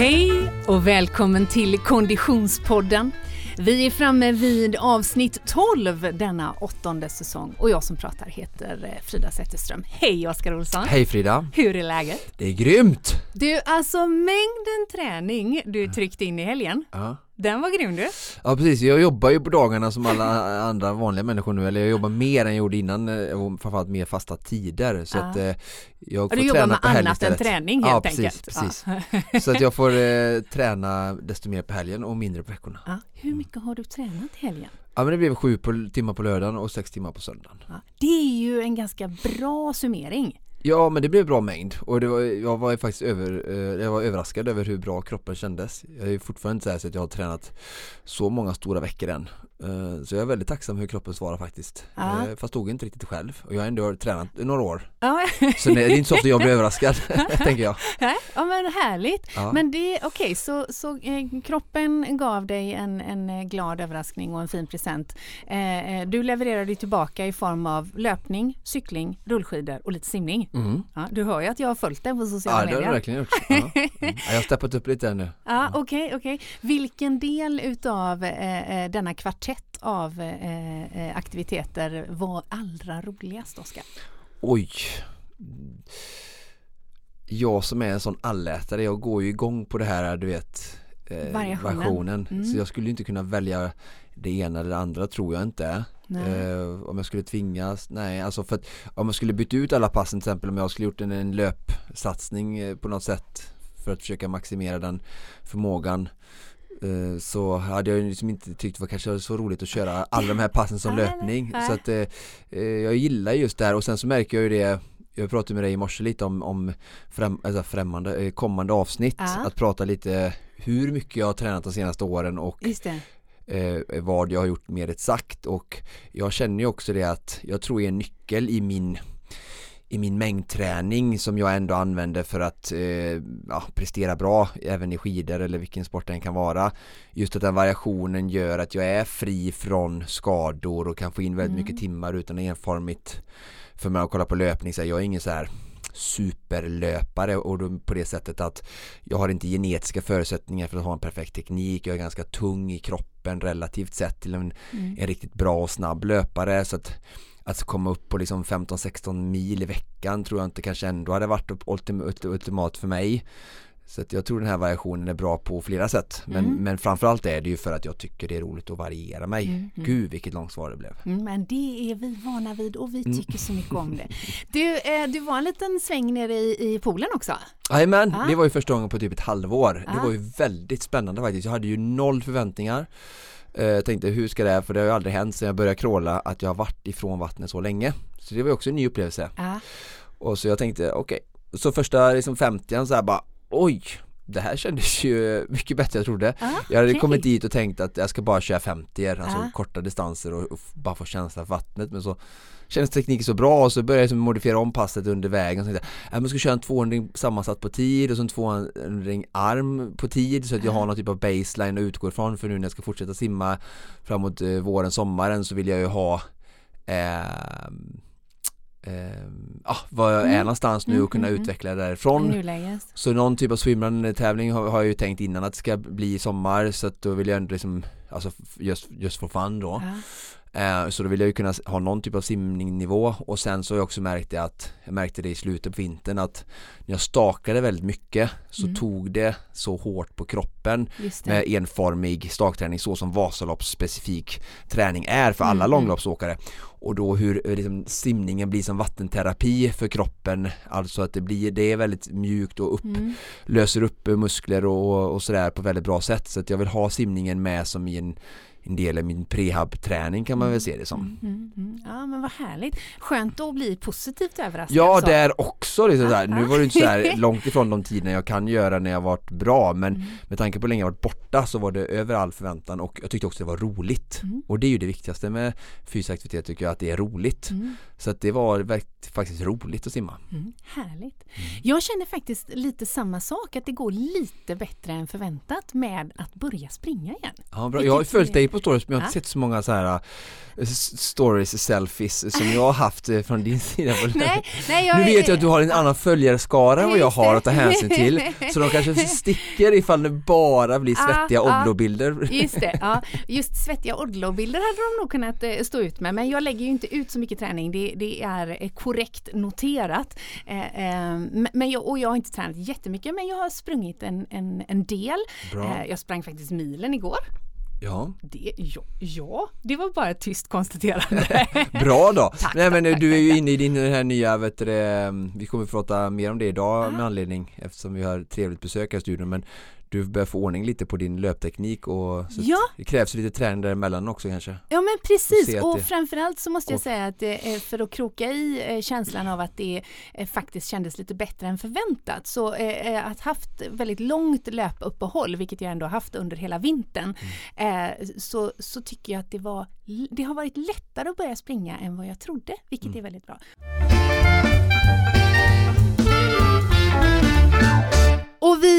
Hej och välkommen till Konditionspodden. Vi är framme vid avsnitt 12 denna åttonde säsong och jag som pratar heter eh, Frida Zetterström. Hej Oskar Olsson! Hej Frida! Hur är läget? Det är grymt! Du, alltså mängden träning du tryckte in i helgen, Ja. Den var grym du! ja precis, jag jobbar ju på dagarna som alla andra vanliga människor nu eller jag jobbar mer än jag gjorde innan eh, och framförallt mer fasta tider så Ja. att eh, jag får du jobbar träna med på helgen annat än istället. träning Ja, helt precis, enkelt. precis. Ja. Så att jag får eh, träna desto mer på helgen och mindre på veckorna. Ja, hur mycket har du tränat i helgen? Ja men det blev sju på, timmar på lördagen och sex timmar på söndagen. Ja, det är ju en ganska bra summering. Ja men det blev bra mängd och det var, jag var ju faktiskt över, eh, jag var överraskad över hur bra kroppen kändes. Jag är ju fortfarande inte så, här så att jag har tränat så många stora veckor än. Eh, Så jag är väldigt tacksam hur kroppen svarar faktiskt. Ja. Eh, Fast tog inte riktigt själv och jag har ändå tränat i några år. Ja, Så det är inte så ofta jag blir överraskad, tänker jag. ja men härligt. Ja. Men det, okej, så, så eh, kroppen gav dig en, en glad överraskning och en fin present. Du levererade tillbaka i form av löpning, cykling, rullskidor och lite simning. Mm. Ja, du hör ju att jag har följt dig på sociala Ja det har du medier. verkligen gjort. Ja. Ja, jag har steppat upp lite nu. Ja, okej, okej. Vilken del utav denna kvartett av eh, eh, aktiviteter var allra roligast, Oskar? Oj. Jag som är en sån allätare, jag går ju igång på det här du vet eh, Variationen. Mm. Så jag skulle inte kunna välja det ena eller det andra tror jag inte. Eh, om jag skulle tvingas, nej alltså för att om jag skulle byta ut alla passen till exempel om jag skulle gjort en, en löpsatsning eh, på något sätt för att försöka maximera den förmågan så hade jag liksom inte tyckt det var kanske så roligt att köra alla de här passen som löpning. så att eh, eh, jag gillar just det här. Och sen så märker jag ju det jag pratade med dig i morse lite om, om främ, alltså främmande, eh, kommande avsnitt. Ja. att prata lite hur mycket jag har tränat de senaste åren och eh, vad jag har gjort mer exakt. Och jag känner ju också det att jag tror är en nyckel i min i min mängdträning som jag ändå använder för att eh, ja, prestera bra även i skidor eller vilken sport det än kan vara just att den variationen gör att jag är fri från skador och kan få in väldigt Mm. mycket timmar utan enformigt för mig att kolla på löpning så här, jag är ingen så här superlöpare och då på det sättet att jag har inte genetiska förutsättningar för att ha en perfekt teknik jag är ganska tung i kroppen relativt sett till en, Mm. en riktigt bra och snabb löpare så att att komma upp på liksom 15-16 mil i veckan tror jag inte kanske ändå hade varit ultimat för mig så jag tror den här variationen är bra på flera sätt men, Mm. men framförallt är det ju för att jag tycker det är roligt att variera mig Mm, mm. Gud vilket långt svar det blev Mm, Men det är vi vana vid och vi Mm. tycker så mycket om det. Du, eh, du var en liten sväng nere i, i poolen också. Jajamän, Ah. det var ju första gången på typ ett halvår. Ah. Det var ju väldigt spännande faktiskt. Jag hade ju noll förväntningar. Eh, Jag tänkte hur ska det här, för det har ju aldrig hänt sedan jag började kråla att jag har varit ifrån vattnet så länge. Så det var ju också en ny upplevelse. Ja. Och så jag tänkte okej, så första liksom 50 så här bara oj, det här kändes ju mycket bättre än jag trodde. Ah, Jag hade kommit dit och tänkt att jag ska bara köra 50 alltså Ah. korta distanser och, bara få känsla för vattnet men så kändes tekniken så bra och så började jag liksom modifiera om passet under vägen och tänkte jag, jag ska köra en 200 sammansatt på tid och så en 200 arm på tid så att jag har någon typ av baseline att utgå ifrån för nu när jag ska fortsätta simma framåt eh, våren, sommaren så vill jag ju ha ehm, ehm, ah, var jag är Mm. någonstans nu Mm, och kunna mm, mm. utveckla därifrån så någon typ av swimrun-tävling har, har jag ju tänkt innan att det ska bli i sommar så att då vill jag ändå liksom Alltså just, just for fun då Ja. Eh, Så då vill jag ju kunna ha någon typ av simningnivå. Och sen så har jag också märkt det att Jag märkte det i slutet på vintern att När jag stakade väldigt mycket så Mm. tog det så hårt på kroppen med enformig stakträning så som Vasaloppsspecifik träning är för alla Mm, långloppsåkare. Och då hur eh, liksom, simningen blir som vattenterapi för kroppen alltså att det blir, det är väldigt mjukt och upp, Mm. löser upp muskler och, och sådär på väldigt bra sätt. Så att jag vill ha simningen med som i en, en del i min prehab-träning kan man väl se det som Mm, mm, mm. Ja men vad härligt. Skönt att bli positivt överraskad. Ja så. där också liksom Ah, nu var det inte så långt ifrån de tiderna jag kan göra när jag varit bra men Mm. med tanke på hur länge jag varit borta så var det över all förväntan och jag tyckte också det var roligt Mm. och det är ju det viktigaste med fysisk aktivitet tycker jag att det är roligt Mm. Så att det var faktiskt roligt att simma Mm, härligt. Jag känner faktiskt lite samma sak, att det går lite bättre än förväntat med att börja springa igen. Ja, bra. Jag har ju följt dig på stories men jag har inte Ja. sett så många så här eh, stories, selfies som jag har haft eh, från din sida. Nej, nej, jag, Nu vet jag att du har en annan följarskara än vad jag har att ta hänsyn till Så de kanske sticker ifall det bara blir Ah, svettiga ah. Odlo-bilder Just det, ja. Just svettiga Odlo-bilder hade de nog kunnat eh, stå ut med men jag lägger ju inte ut så mycket träning, det, det är eh, korrekt noterat. Eh, eh, men- jag, och jag har inte tränat jättemycket men jag har sprungit en, en, en del. Bra. Jag sprang faktiskt milen igår. Ja, Det, ja, ja, det var bara ett tyst konstaterande. bra då! Tack, Nej men tack, du är ju tack. inne i din här nya, vet du, vi kommer att prata mer om det idag med anledning eftersom vi har trevligt besök här i studion men du börjar få ordning lite på din löpteknik och Ja. det krävs lite träning däremellan också kanske Ja men precis och det- framförallt så måste jag Och- säga att för att kroka i eh, känslan av att det eh, faktiskt kändes lite bättre än förväntat så eh, att haft väldigt långt löpuppehåll vilket jag ändå haft under hela vintern Mm. så, så tycker jag att det var det har varit lättare att börja springa än vad jag trodde vilket Mm. är väldigt bra.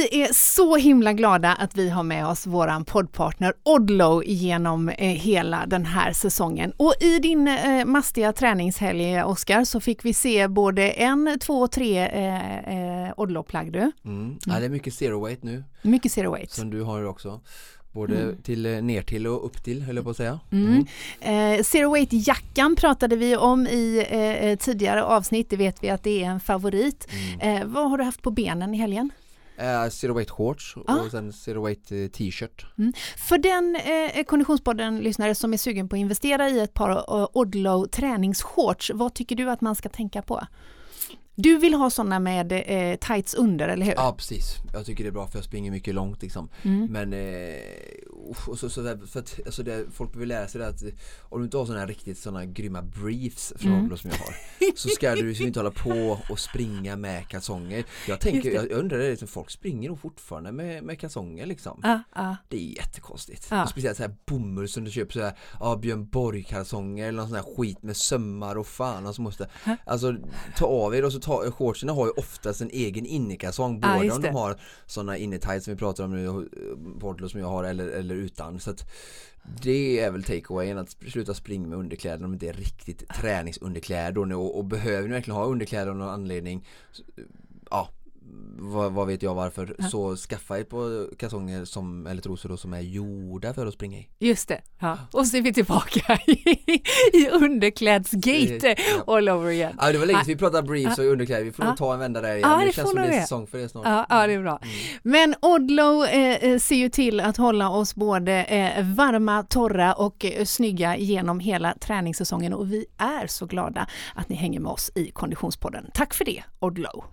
Vi är så himla glada att vi har med oss våran poddpartner Odlo genom eh, hela den här säsongen. Och i din eh, mastiga träningshelg Oskar så fick vi se både en, två, tre eh, eh, Odlo-plagg du. mm. Ja det är mycket zero weight nu Mycket zero weight. som du har också Både till, eh, ner till och upp till höll jag på att säga Mm. Eh, zero weight-jackan pratade vi om i eh, eh, tidigare avsnitt, det vet vi att det är en favorit. Eh, vad har du haft på benen i helgen? Eh, Zero weight shorts Ah. och sen zero weight eh, t-shirt För den eh, Konditionspodden-lyssnare som är sugen på att investera i ett par eh, Odlo träningsshorts, vad tycker du att man ska tänka på? Du vill ha sådana med eh, tights under, eller hur? Ja precis, jag tycker det är bra för jag springer mycket långt liksom Mm. Men eh, och så, så där, för att, alltså det, folk behöver lära sig det att om du inte har sådana riktigt sådana grymma briefs från Mm. Som jag har Så ska du liksom inte hålla på och springa med kalsonger Jag tänker, jag undrar det, liksom, folk springer nog fortfarande med, med kalsonger liksom Ja, ja. Det är jättekonstigt. Och speciellt så här bomull som du köper så här, ja Björn Borg kalsonger eller någon sån här skit med sömmar och fan och så måste Alltså ta av er och så ta, shortsen har ju oftast en egen innekalsong. Ja, både just om de har såna innetights som vi pratar om nu eh, Portlo som jag har eller, eller utan. Så att det är väl takeawayen att sluta springa med underkläder om det är riktigt träningsunderkläder och, och behöver ni verkligen ha underkläder av någon anledning så, ja vad, vad vet jag varför så skaffa ett par kalsonger som, eller trosor då, som är gjorda för att springa i Just det. Ja. Och så är vi tillbaka i, i underklädsgate Ja. all over again. Ja det var länge sedan vi pratade briefs och underkläder, vi får nog ta en vända där igen. Ja, det, det känns som det är säsong för det snart. Ja, ja, det är bra. Men Odlo eh, eh, ser ju till att hålla oss både eh, varma, torra och eh, snygga genom hela träningssäsongen och vi är så glada att ni hänger med oss i Konditionspodden. Tack för det, Odlo!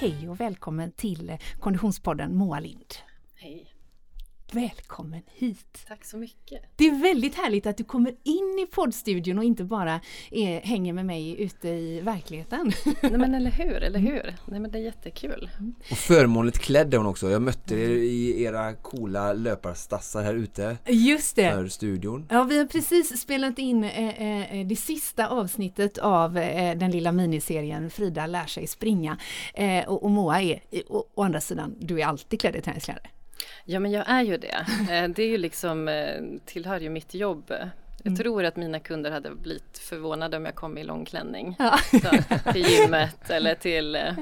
Hej och välkommen till eh, Konditionspodden Moa Lind. Hej, Välkommen hit! tack så mycket. Det är väldigt härligt att du kommer in i poddstudion och inte bara är, hänger med mig ute i verkligheten. Nej men eller hur, eller hur? Nej men det är jättekul. Och förmånligt klädd är hon också. Jag mötte er i era coola löparstassar här ute Just det! för studion. Ja, vi har precis spelat in eh, eh, det sista avsnittet av eh, den lilla miniserien Frida lär sig springa. Eh, och, och Moa är, å, å andra sidan, du är alltid klädd i träningskläder. Ja men jag är ju det. Eh, Det är ju liksom, eh, tillhör ju mitt jobb. Jag tror att mina kunder hade blivit förvånade om jag kom i långklänning. Ja. Så, till gymmet eller till eh,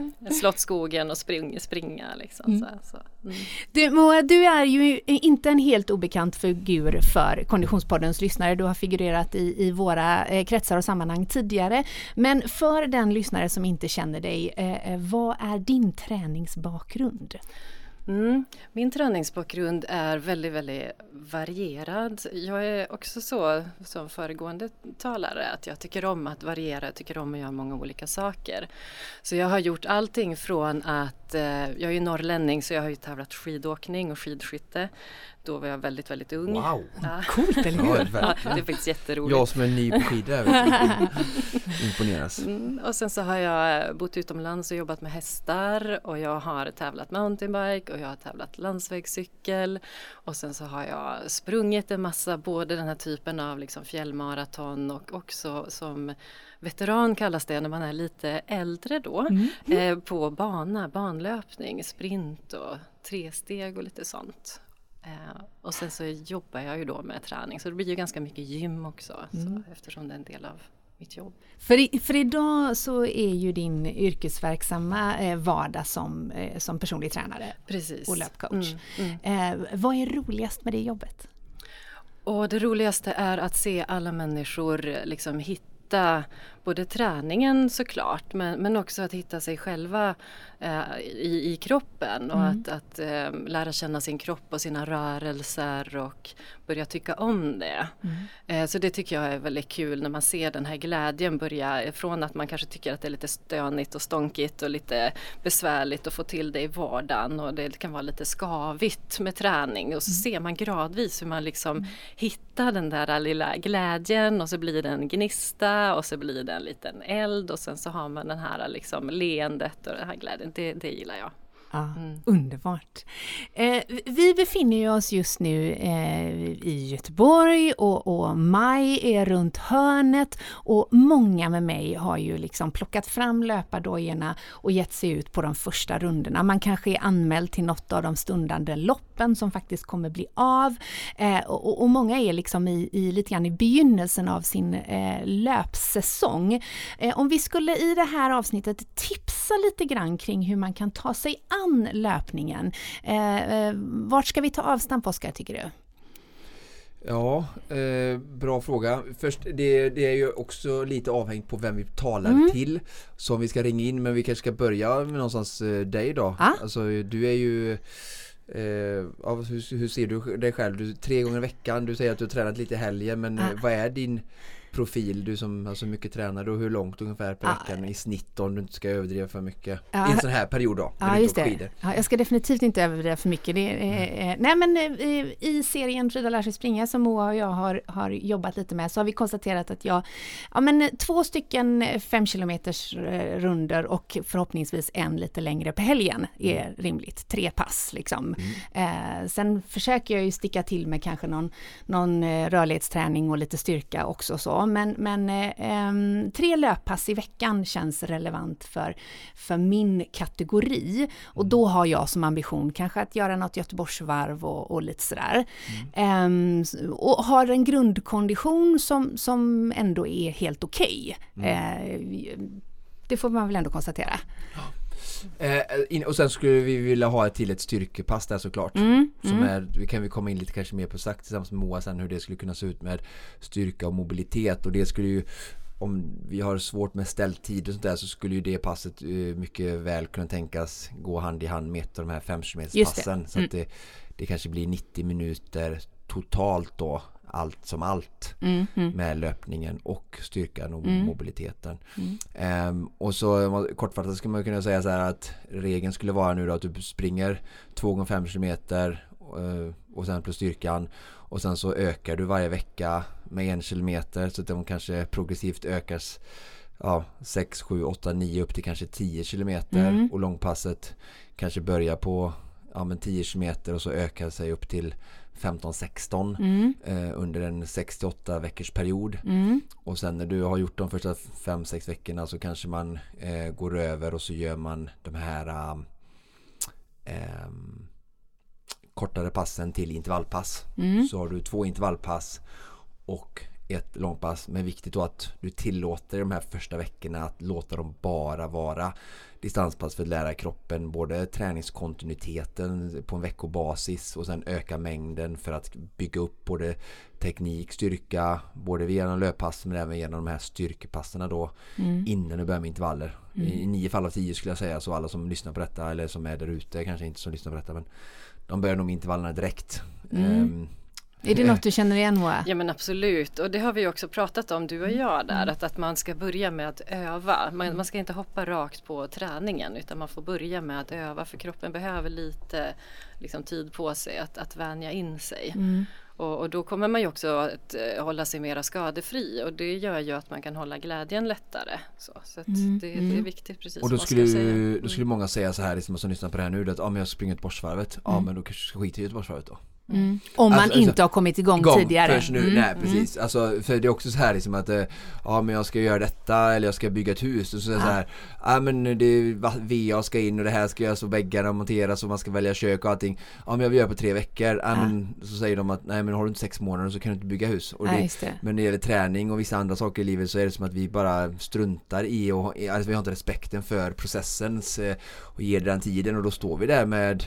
Slottsskogen och spring, springa liksom. Så, så. Mm. Du, Moa, du är ju inte en helt obekant figur för Konditionspoddens lyssnare. Du har figurerat i, i våra eh, kretsar och sammanhang tidigare. Men för den lyssnare som inte känner dig, eh, vad är din träningsbakgrund? Mm. Min träningsbakgrund är väldigt, väldigt varierad. Jag är också så som föregående talare att jag tycker om att variera, jag tycker om att göra många olika saker. Så jag har gjort allting från att, eh, jag är ju norrlänning så jag har ju tävlat skidåkning och skidskytte. Då var jag väldigt, väldigt ung. Wow! Ja. Coolt, eller hur? Ja, det är faktiskt jätteroligt. Jag som är ny på skidor imponeras. Mm, och sen så har jag bott utomlands och jobbat med hästar och jag har tävlat mountainbike och jag har tävlat landsvägscykel och sen så har jag sprungit en massa, både den här typen av liksom fjällmaraton och också som veteran kallas det när man är lite äldre då, Mm. eh, på bana, banlöpning, sprint och tre steg och lite sånt. Eh, och sen så jobbar jag ju då med träning så det blir ju ganska mycket gym också mm. så, eftersom det är en del av mitt jobb. För, för idag så är ju din yrkesverksamma eh, vardag som, eh, som personlig tränare Precis. och löpcoach. Mm, mm. Eh, vad är roligast med det jobbet? Och det roligaste är att se alla människor liksom hitta både träningen såklart men, men också att hitta sig själva eh, i, i kroppen och mm. att, att eh, lära känna sin kropp och sina rörelser och börja tycka om det. Mm. Eh, så det tycker jag är väldigt kul när man ser den här glädjen börja från att man kanske tycker att det är lite stönigt och stånkigt och lite besvärligt att få till det i vardagen och det kan vara lite skavigt med träning och så mm. ser man gradvis hur man liksom mm. hittar den där lilla glädjen och så blir det en gnista och så blir det en liten eld och sen så har man den här liksom leendet och den här glädjen. Det, det gillar jag. Ja, mm. Underbart! Eh, vi befinner oss just nu eh, i Göteborg och, och, maj är runt hörnet och många med mig har ju liksom plockat fram löpardojorna och gett sig ut på de första rundorna. Man kanske är anmäld till något av de stundande loppen som faktiskt kommer bli av eh, och, och, många är liksom i, i, lite grann i begynnelsen av sin eh, löpsäsong. Eh, om vi skulle i det här avsnittet tipsa lite grann kring hur man kan ta sig an an löpningen. Eh, eh, vart ska vi ta avstamp Oskar tycker du? Ja, eh, bra fråga. Först, det, det, är ju också lite avhängigt på vem vi talar mm. till. Som vi ska ringa in, men vi kanske ska börja med någonstans eh, dig då. Ah. Alltså du är ju eh, ja, hur, hur, ser du dig själv? Du, tre gånger i veckan, du säger att du har tränat lite i helgen men ah. vad är din profil, du som har så mycket tränare och hur långt ungefär per vecka i snitt om du inte ska överdriva för mycket ja. i en sån här period då? Ja, just det. Ja, jag ska definitivt inte överdriva för mycket. Det mm. eh, nej men eh, i serien Frida lär sig springa som Moa och jag har, har jobbat lite med så har vi konstaterat att jag, ja men två stycken fem kilometers eh, runder och förhoppningsvis en lite längre på helgen är mm. rimligt. Tre pass liksom. Mm. Eh, sen försöker jag ju sticka till med kanske någon, någon eh, rörlighetsträning och lite styrka också så men, men eh, tre löppass i veckan känns relevant för, för min kategori. Och mm. då har jag som ambition kanske att göra något Göteborgsvarv och, och lite sådär. Mm. Eh, och har en grundkondition som, som ändå är helt okej. Okay. Mm. Eh, det får man väl ändå konstatera. Ja. Eh, och sen skulle vi vilja ha ett till ett styrkepass där såklart. Mm, som mm. är, vi kan vi komma in lite kanske mer på sagt tillsammans med Moa sen hur det skulle kunna se ut med styrka och mobilitet och det skulle ju om vi har svårt med ställtid och sånt där så skulle ju det passet uh, mycket väl kunna tänkas gå hand i hand med ett av de här 5 passen Så mm. att det, det kanske blir 90 minuter totalt då allt som allt mm, mm. med löpningen och styrkan och mm. mobiliteten. Um, och så kortfattat skulle man kunna säga så här att regeln skulle vara nu då att du springer 2 gånger 5 km uh, och sen plus styrkan och sen så ökar du varje vecka med en kilometer så att de kanske progressivt ökas ja, 6, 7, 8, 9 upp till kanske 10 kilometer mm. och långpasset kanske börjar på ja, men 10 kilometer och så ökar sig upp till 15-16 mm. eh, under en 68 veckors period. Mm. Och sen när du har gjort de första 5-6 veckorna så kanske man eh, går över och så gör man de här eh, kortare passen till intervallpass. Mm. Så har du två intervallpass och ett långpass. Men viktigt då att du tillåter de här första veckorna att låta dem bara vara distanspass för att lära kroppen både träningskontinuiteten på en veckobasis och sen öka mängden för att bygga upp både teknik, styrka, både genom löppass men även genom de här styrkepassen då mm. innan du börjar med intervaller. Mm. I nio fall av tio skulle jag säga så alla som lyssnar på detta eller som är där ute kanske inte som lyssnar på detta men de börjar nog med intervallerna direkt. Mm. Um, är det något du känner igen Moa? Ja men absolut och det har vi också pratat om du och jag där mm. att, att man ska börja med att öva. Man, man, ska inte hoppa rakt på träningen utan man får börja med att öva för kroppen behöver lite liksom, tid på sig att, att vänja in sig. Mm. Och, och, då kommer man ju också att uh, hålla sig mera skadefri och det gör ju att man kan hålla glädjen lättare. Så, så mm. det, det, är mm. viktigt precis Och då skulle, säga. då skulle många säga så här, liksom, som lyssnar på det här nu, att ah, men jag springer Göteborgsvarvet. Mm. Ja men då kanske ska skita i Göteborgsvarvet då. Mm. Om man Alltså, inte alltså, har kommit igång, igång tidigare. nu, Mm, nej mm. precis. Alltså, för det är också så här liksom att, eh, ja men jag ska göra detta eller jag ska bygga ett hus och så det så här, ja men det är va- ska in och det här ska göras och väggarna monteras och man ska välja kök och allting. Ja men jag vill göra på tre veckor, ja, men så säger de att nej men har du inte sex månader så kan du inte bygga hus. Och det, just det. men när det gäller träning och vissa andra saker i livet så är det som att vi bara struntar i och alltså, vi har inte respekten för processens eh, och ger den tiden och då står vi där med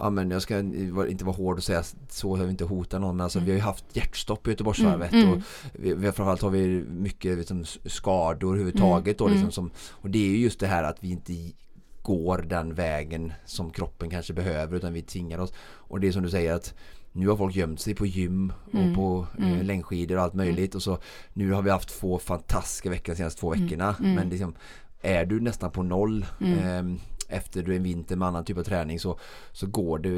Ja men jag ska inte vara hård och säga så jag vill inte hota någon men alltså vi har ju haft hjärtstopp i Göteborgsvarvet Mm, mm. och vi, vi, framförallt har vi mycket liksom, skador överhuvudtaget då, liksom, mm. som, och det är ju just det här att vi inte går den vägen som kroppen kanske behöver utan vi tvingar oss och det är som du säger att nu har folk gömt sig på gym och Mm, på mm. eh, längdskidor och allt möjligt och så nu har vi haft två fantastiska veckor de senaste två veckorna mm. men liksom är du nästan på noll Mm. ehm, efter en vinter med annan typ av träning så, så går det,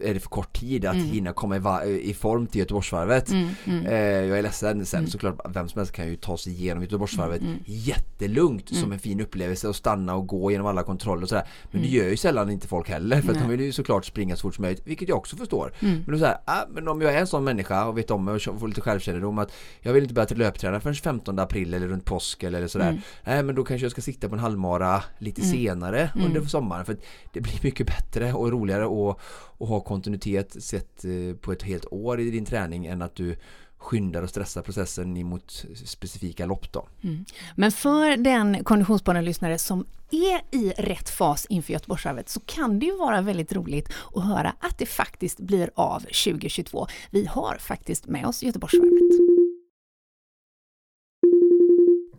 är det för kort tid att Mm. hinna komma i, i form till Göteborgsvarvet. Mm, mm. Eh, jag är ledsen, sen Mm. såklart vem som helst kan ju ta sig igenom Göteborgsvarvet Mm, mm. jättelugnt som Mm. en fin upplevelse och stanna och gå genom alla kontroller och sådär. Men det Mm. gör ju sällan inte folk heller för att de vill ju såklart springa så fort som möjligt, vilket jag också förstår. Men då så här, ah, men om jag är en sån människa och vet om mig och får lite självkännedom att jag vill inte börja till löpträna förrän 15 april eller runt påsk eller sådär. Nej men då kanske jag ska sikta på en halvmara lite senare under sommaren för att det blir mycket bättre och roligare att, och ha kontinuitet sett eh, på ett helt år i din träning än att du skyndar och stressar processen mot specifika lopp då. Mm. Men för den Konditionspodden-lyssnare som är i rätt fas inför Göteborgsvarvet så kan det ju vara väldigt roligt att höra att det faktiskt blir av 2022. Vi har faktiskt med oss Göteborgsvarvet.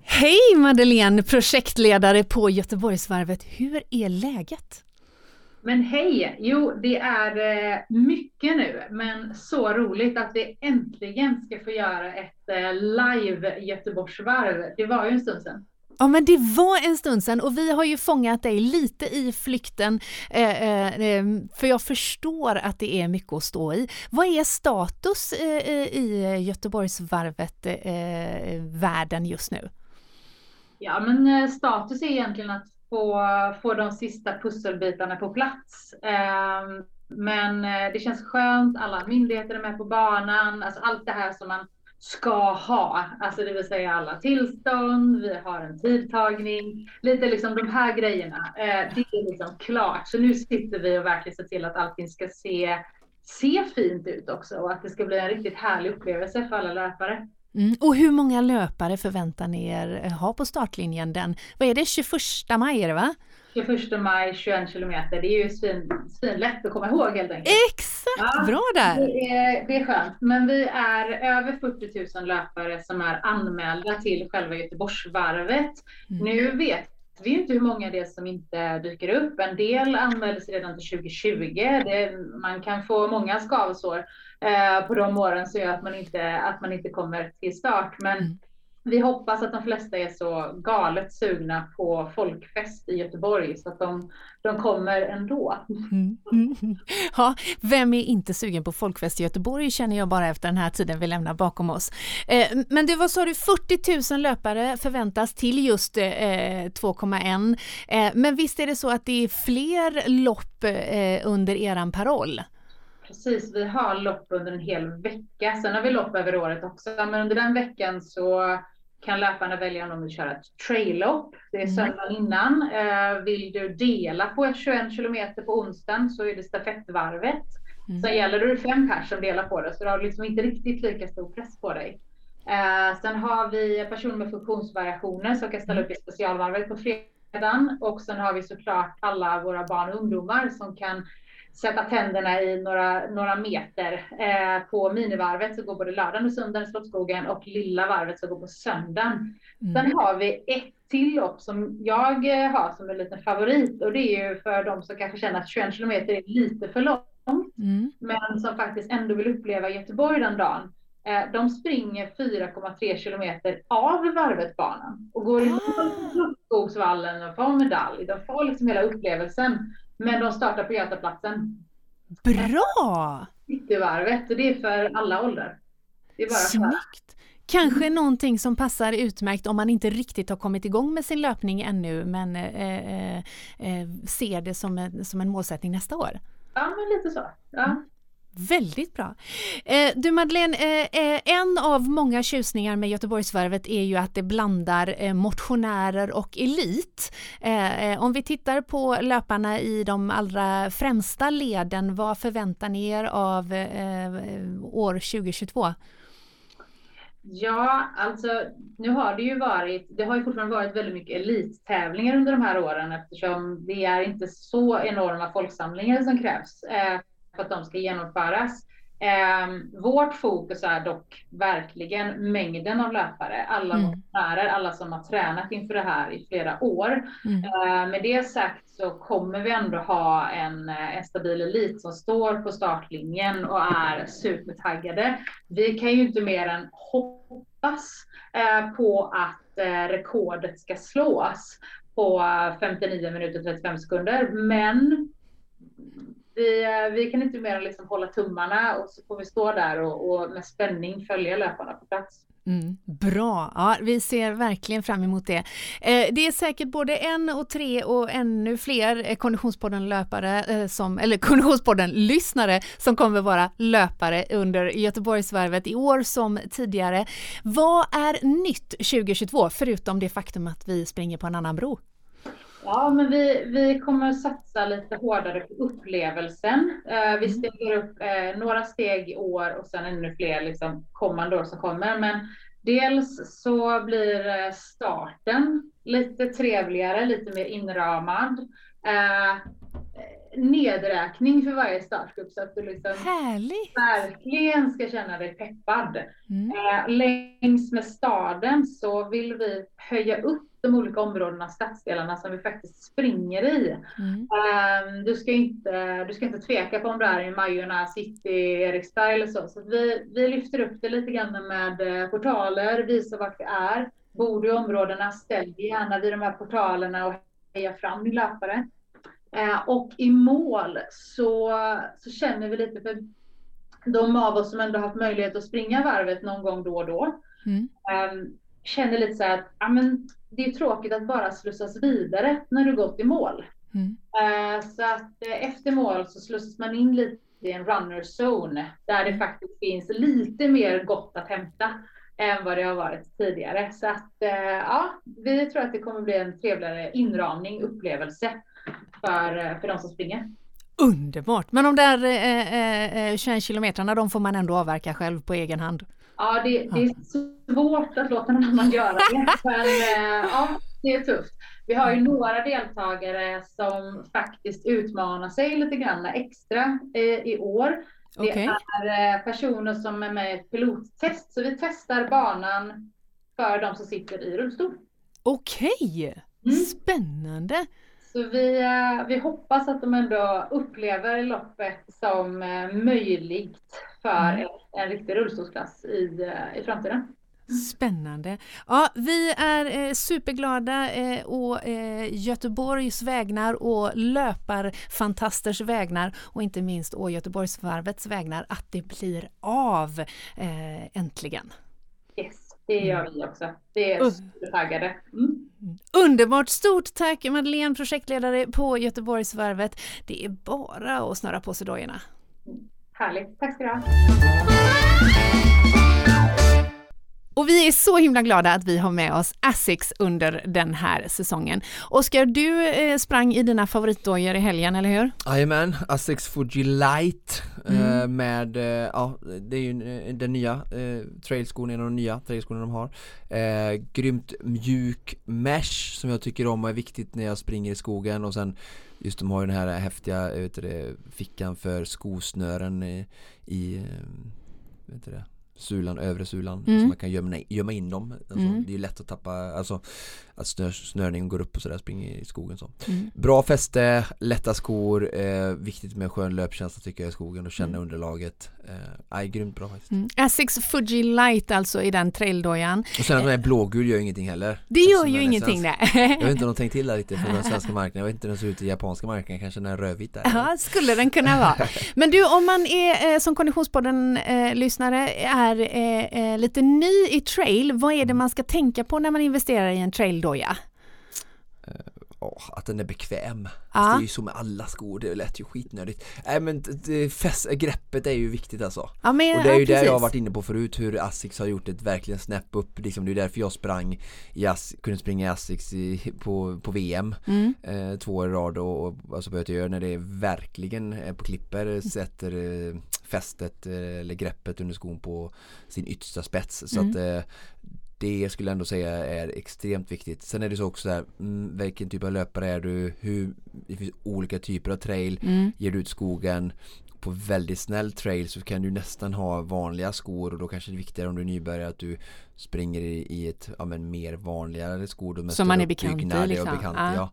Hej Madeleine, projektledare på Göteborgsvarvet. Hur är läget? Men hej! Jo, det är eh, mycket nu, men så roligt att vi äntligen ska få göra ett eh, live Göteborgsvarv. Det var ju en stund sedan. Ja men det var en stund sedan och vi har ju fångat dig lite i flykten eh, för jag förstår att det är mycket att stå i. Vad är status eh, i Göteborgsvarvet eh, världen just nu? Ja, men status är egentligen att få, få de sista pusselbitarna på plats. Ehm, men eh, det känns skönt, alla myndigheter är med på banan, alltså allt det här som man ska ha, alltså det vill säga alla tillstånd, vi har en tidtagning, lite liksom de här grejerna. Eh, det är liksom klart, så nu sitter vi och verkligen ser till att allting ska se, se fint ut också och att det ska bli en riktigt härlig upplevelse för alla löpare. Mm. Och hur många löpare förväntar ni er eh, ha på startlinjen den, vad är det, 21 maj är det va? 21 maj, 21 kilometer, det är ju svin, svinlätt att komma ihåg helt enkelt. Exakt, Ja, bra där! Det är, det är skönt, men vi är över 40 000 löpare som är anmälda till själva Göteborgsvarvet. Mm. Nu vet vi ju inte hur många det är som inte dyker upp. En del anmäldes redan till 2020. Det, man kan få många skavsår eh, på de åren så gör att man inte, att man inte kommer till start. Men Mm vi hoppas att de flesta är så galet sugna på folkfest i Göteborg så att de, de kommer ändå. Mm, mm. Ja, vem är inte sugen på folkfest i Göteborg känner jag bara efter den här tiden vi lämnar bakom oss. Eh, men du, vad sa du, 40 000 löpare förväntas till just eh, 2,1. Eh, men visst är det så att det är fler lopp eh, under eran paroll? Precis, vi har lopp under en hel vecka. Sen har vi lopp över året också, men under den veckan så kan löparna välja om de vill köra ett trail-lopp. Det är Mm. söndagen innan. Eh, vill du dela på 21 kilometer på onsdagen så är det stafettvarvet. Mm. Sen gäller det fem pers som delar på det, så du har liksom inte riktigt lika stor press på dig. Eh, sen har vi personer med funktionsvariationer som kan ställa Mm. upp i specialvarvet på fredagen. Och sen har vi såklart alla våra barn och ungdomar som kan sätta tänderna i några, några meter. Eh, på minivarvet så går både lördagen och söndagen i Slottsskogen och lilla varvet så går på söndagen. Mm. Sen har vi ett till lopp som jag eh, har som en liten favorit och det är ju för de som kanske känner att 21 kilometer är lite för långt Mm. men som faktiskt ändå vill uppleva Göteborg den dagen. Eh, De springer 4,3 kilometer av Varvetbanan och går i mål på Skogsvallen och får medalj. De får liksom hela upplevelsen. Men de startar på Götaplatsen, Bra! Cityvarvet, och det är för alla åldrar. Det är bara Snyggt! Kanske någonting som passar utmärkt om man inte riktigt har kommit igång med sin löpning ännu men eh, eh, eh, ser det som en, som en målsättning nästa år. Ja, men lite så. Ja. Väldigt bra. Eh, du Madeleine, eh, eh, en av många tjusningar med Göteborgsvarvet är ju att det blandar eh, motionärer och elit. Eh, eh, om vi tittar på löparna i de allra främsta leden, vad förväntar ni er av år 2022? Ja, alltså nu har det ju varit, det har ju fortfarande varit väldigt mycket elittävlingar under de här åren eftersom det är inte så enorma folksamlingar som krävs för att de ska genomföras. Eh, vårt fokus är dock verkligen mängden av löpare, alla mm. motionärer, alla som har tränat inför det här i flera år. Mm. Eh, med det sagt så kommer vi ändå ha en, en stabil elit som står på startlinjen och är supertaggade. Vi kan ju inte mer än hoppas eh, på att eh, rekordet ska slås på 59 minuter och 35 sekunder, men vi, eh, vi kan inte mer än liksom hålla tummarna och så får vi stå där och, och med spänning följa löparna på plats. Mm, bra, ja, vi ser verkligen fram emot det. Eh, det är säkert både en och tre och ännu fler eh, Konditionspodden-löpare, eh, som, eller Konditionspodden-lyssnare som kommer vara löpare under Göteborgsvarvet i år som tidigare. Vad är nytt 2022 förutom det faktum att vi springer på en annan bro? Ja, men vi, vi kommer satsa lite hårdare på upplevelsen. Eh, vi mm. stegar upp eh, några steg i år och sen ännu fler liksom, kommande år som kommer. Men dels så blir eh, starten lite trevligare, lite mer inramad. Eh, nedräkning för varje startgrupp så att du liksom Härligt. verkligen ska känna dig peppad. Mm. Eh, längs med staden så vill vi höja upp de olika områdena, stadsdelarna som vi faktiskt springer i. Mm. Um, du, ska inte, du ska inte tveka på om du är i Majorna, City, Eriksberg eller så. Så vi, vi lyfter upp det lite grann med eh, portaler, visar vart vi är. Bor du i områdena, ställ dig gärna vid de här portalerna och heja fram din löpare. Uh, och i mål så, så känner vi lite för de av oss som ändå haft möjlighet att springa varvet någon gång då och då. Mm. Um, känner lite så här att ja, men det är tråkigt att bara slussas vidare när du gått i mål. Mm. Uh, så att uh, efter mål så slussas man in lite i en runner zone där det faktiskt finns lite mer gott att hämta än vad det har varit tidigare. Så att uh, ja, vi tror att det kommer bli en trevligare inramning, upplevelse för, för de som springer. Underbart! Men de där eh, 21 kilometrarna, de får man ändå avverka själv på egen hand? Ja, det, det, är svårt att låta någon annan göra det. Men eh, ja, det är tufft. Vi har ju några deltagare som faktiskt utmanar sig lite grann extra eh, i år. Det okay. är eh, personer som är med i ett pilottest, så vi testar banan för de som sitter i rullstol. Okej, okay. mm. spännande! Så vi, vi hoppas att de ändå upplever loppet som möjligt för mm. en, riktig rullstolsklass i, eh, i framtiden. Spännande. Ja, vi är eh, superglada eh, å eh, Göteborgs vägnar och löparfantasters vägnar och inte minst å Göteborgsvarvets vägnar att det blir av eh, äntligen. Det gör vi också. Det är supertaggade. Mm. Underbart! Stort tack Madeleine, projektledare på Göteborgsvarvet. Det är bara att snöra på sig dojorna. Härligt, tack ska du ha. Och vi är så himla glada att vi har med oss Asics under den här säsongen. Oskar, du eh, sprang i dina favoritdojor i helgen, eller hur? Jajamän, Asics Fuji Light eh, mm. med, eh, ja det är ju den nya eh, trailskon, en av de nya trailskorna de har. Eh, grymt mjuk mesh som jag tycker om och är viktigt när jag springer i skogen och sen Just de har ju den här häftiga vet du, fickan för skosnören i, i vet det, sulan, övre sulan mm. så man kan gömma, gömma in dem. Alltså, mm. Det är lätt att tappa, alltså att snör, snörningen går upp och sådär, springer i skogen så. Mm. Bra fäste, lätta skor, eh, viktigt med skön löpkänsla tycker jag i skogen och känna mm. underlaget. Eh, grymt bra faktiskt. Mm. Asics Fuji Light alltså i den traildojan. Och sen att den är blågul gör ingenting heller. Det gör ju ingenting det. jag vet inte om de tänkt till där lite för den svenska marknaden. Jag vet inte hur den ser ut i japanska marknaden, kanske den är rödvit där. Ja, skulle den kunna vara. Men du, om man är eh, som Konditionspodden-lyssnare eh, är eh, eh, lite ny i trail, vad är det man ska tänka på när man investerar i en traildoja? Åh, att den är bekväm. Alltså, det är ju så med alla skor, det lät ju skitnödigt. Nej men det- det, fäst, greppet är ju viktigt alltså. Ja, men, Och det är ju ja, det jag har varit inne på förut, hur Asics har gjort ett verkligen snäpp upp. Liksom, det är därför jag sprang i As- kunde springa i Asics i, på, på VM Mm. eh, två år i rad och, och alltså på Göteborg när det verkligen är på klipper sätter eh, fästet eh, eller greppet under skon på sin yttersta spets. Så Mm. att eh, det skulle jag ändå säga är extremt viktigt. Sen är det så också där, mm, vilken typ av löpare är du? Hur, det finns olika typer av trail. Mm. Ger du ut skogen på väldigt snäll trail så kan du nästan ha vanliga skor och då kanske det är viktigare om du är nybörjare att du springer i, ett ja, men mer vanligare skor då med Som man är bekant i, liksom. bekant, Ja. ja.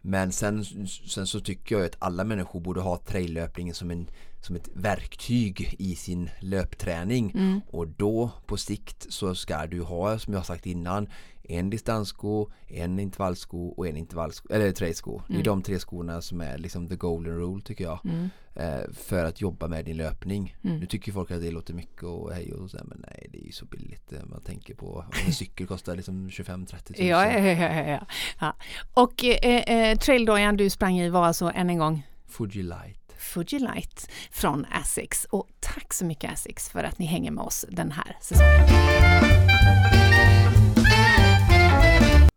Men sen, sen så tycker jag att alla människor borde ha traillöpningen som, en, som ett verktyg i sin löpträning Mm. och då på sikt så ska du ha som jag sagt innan en distanssko, en intervallsko och en intervallsko, eller trailsko. Det är Mm. de tre skorna som är liksom the golden rule tycker jag. Mm. Eh, för att jobba med din löpning. Mm. Nu tycker folk att det låter mycket och hej och så men nej det är ju så billigt. eh, Man tänker på om en cykel kostar liksom 25-30 tusen. Ja, ja, ja, ja, ja. ja. Och eh, eh, traildojan du sprang i var alltså än en gång Fuji Light. Fuji Light från Asics. Och tack så mycket Asics för att ni hänger med oss den här säsongen.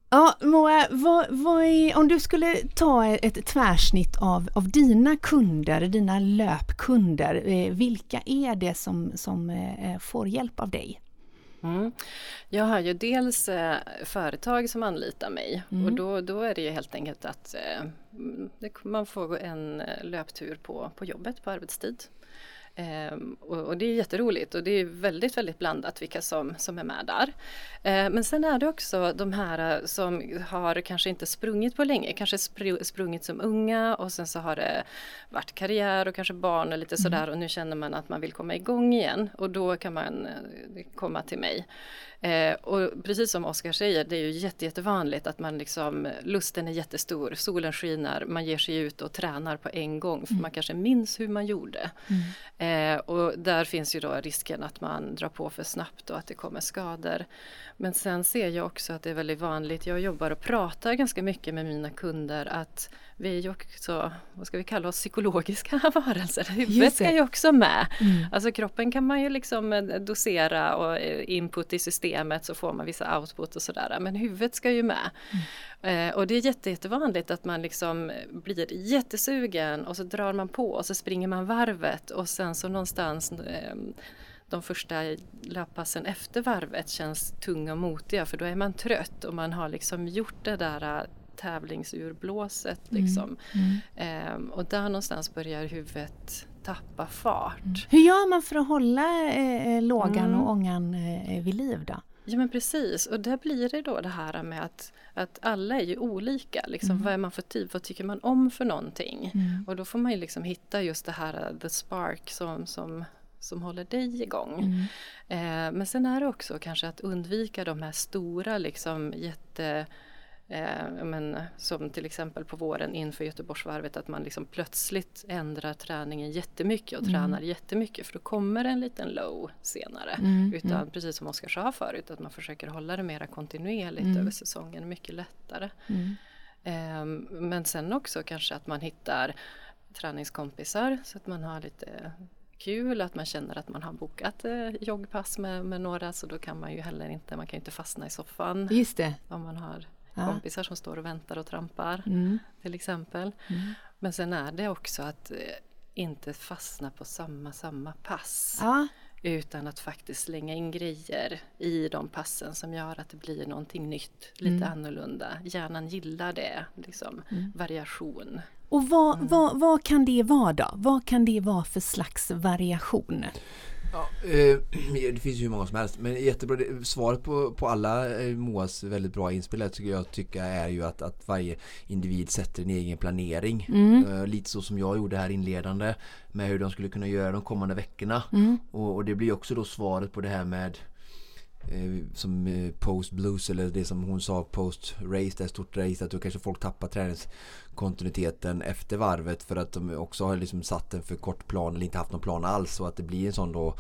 Ja, Moa, vad, vad är, om du skulle ta ett tvärsnitt av, av dina kunder, dina löpkunder, eh, vilka är det som, som eh, får hjälp av dig? Mm. Jag har ju dels eh, företag som anlitar mig Mm. och då, då är det ju helt enkelt att eh, mm, det, man får en eh, löptur på, på jobbet på arbetstid. Ehm, och, och det är jätteroligt och det är väldigt, väldigt blandat vilka som, som är med där. Eh, men sen är det också de här eh, som har kanske inte sprungit på länge, kanske spr- sprungit som unga och sen så har det varit karriär och kanske barn och lite sådär och nu känner man att man vill komma igång igen och då kan man eh, komma till mig. Eh, och precis som Oskar säger, det är ju jätte, jättevanligt att man liksom, lusten är jättestor, solen skiner, man ger sig ut och tränar på en gång för man kanske minns hur man gjorde. Eh, och där finns ju då risken att man drar på för snabbt och att det kommer skador. Men sen ser jag också att det är väldigt vanligt, jag jobbar och pratar ganska mycket med mina kunder att vi är ju också, vad ska vi kalla oss, psykologiska varelser. Huvudet ska ju också med. Mm. Alltså kroppen kan man ju liksom eh, dosera och eh, input i systemet så får man vissa output och sådär. Men huvudet ska ju med. Eh, och det är jätte, jättevanligt att man liksom blir jättesugen och så drar man på och så springer man varvet och sen så någonstans eh, de första löppassen efter varvet känns tunga och motiga för då är man trött och man har liksom gjort det där tävlingsurblåset liksom. Mm. Ehm, och där någonstans börjar huvudet tappa fart. Hur gör man för att hålla eh, lågan Mm. och ångan eh, vid liv då? Ja men precis och där blir det då det här med att, att alla är ju olika. Liksom, Mm. Vad är man för typ? Vad tycker man om för någonting? Mm. Och då får man ju liksom hitta just det här uh, the spark som, som, som håller dig igång. Mm. Eh, men sen är det också kanske att undvika de här stora liksom jätte Eh, men, som till exempel på våren inför Göteborgsvarvet att man liksom plötsligt ändrar träningen jättemycket och Mm. tränar jättemycket för då kommer en liten low senare. Mm. Utan Mm. precis som Oskar sa förut att man försöker hålla det mera kontinuerligt Mm. över säsongen, mycket lättare. Mm. Ehm, men sen också kanske att man hittar träningskompisar så att man har lite kul, att man känner att man har bokat eh, joggpass med, med några så då kan man ju heller inte, man kan ju inte fastna i soffan Just det. om man har. Kompisar som står och väntar och trampar Mm. till exempel. Mm. Men sen är det också att eh, inte fastna på samma, samma pass. Ja. Utan att faktiskt slänga in grejer i de passen som gör att det blir någonting nytt, lite Mm. annorlunda. Hjärnan gillar det, liksom, Mm. variation. Och vad, Mm. vad, vad kan det vara då? Vad kan det vara för slags variation? Ja, eh, det finns ju hur många som helst men jättebra. Svaret på, på alla eh, Moas väldigt bra inspel tycker jag tycker är ju att, att varje individ sätter en egen planering. Mm. Eh, lite så som jag gjorde här inledande med hur de skulle kunna göra de kommande veckorna. Mm. Och, och det blir också då svaret på det här med som eh, post blues eller det som hon sa post race, det är stort race att då kanske folk tappar träningskontinuiteten efter varvet för att de också har liksom satt en för kort plan eller inte haft någon plan alls och att det blir en sån då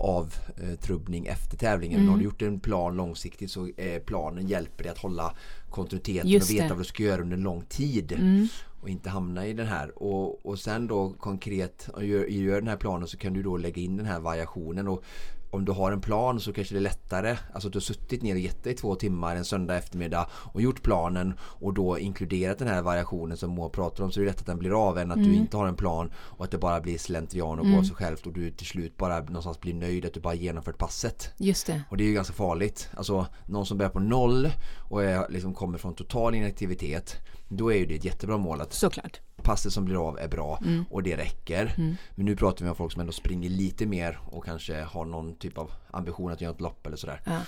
avtrubbning efter tävlingen. Mm. Har du gjort en plan långsiktigt så är planen hjälper dig att hålla kontinuiteten Just och veta det. vad du ska göra under lång tid. Mm. Och inte hamna i den här. Och, och sen då konkret, gör, gör den här planen så kan du då lägga in den här variationen. Och om du har en plan så kanske det är lättare. Alltså att du har suttit ner och gett dig två timmar en söndag eftermiddag och gjort planen och då inkluderat den här variationen som Moa pratar om så är det lätt att den blir av än att mm. du inte har en plan och att det bara blir slentrian och mm. går sig självt och du till slut bara någonstans blir nöjd att du bara genomfört passet. Just det. Och det är ju ganska farligt. Alltså någon som börjar på noll och är, liksom kommer från total inaktivitet då är ju det ett jättebra mål att Såklart passet som blir av är bra mm. och det räcker. Mm. Men nu pratar vi om folk som ändå springer lite mer och kanske har någon typ av ambition att göra ett lopp eller sådär. Ja.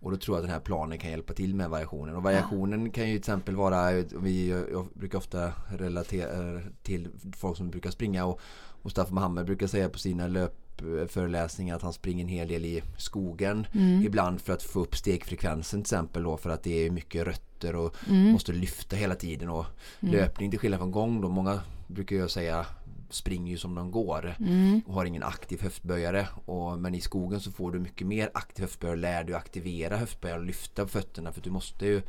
Och då tror jag att den här planen kan hjälpa till med variationen. Och variationen ja. kan ju till exempel vara, vi, jag brukar ofta relatera till folk som brukar springa och Mustafa Mohamed brukar säga på sina löpföreläsningar att han springer en hel del i skogen mm. ibland för att få upp stegfrekvensen till exempel då för att det är mycket rött fötter och mm. måste lyfta hela tiden och mm. löpning till skillnad från gång då. Många brukar jag säga springer ju som de går mm. och har ingen aktiv höftböjare. Och, men i skogen så får du mycket mer aktiv höftböjare lär du aktivera höftböjaren och lyfta på fötterna för du måste ju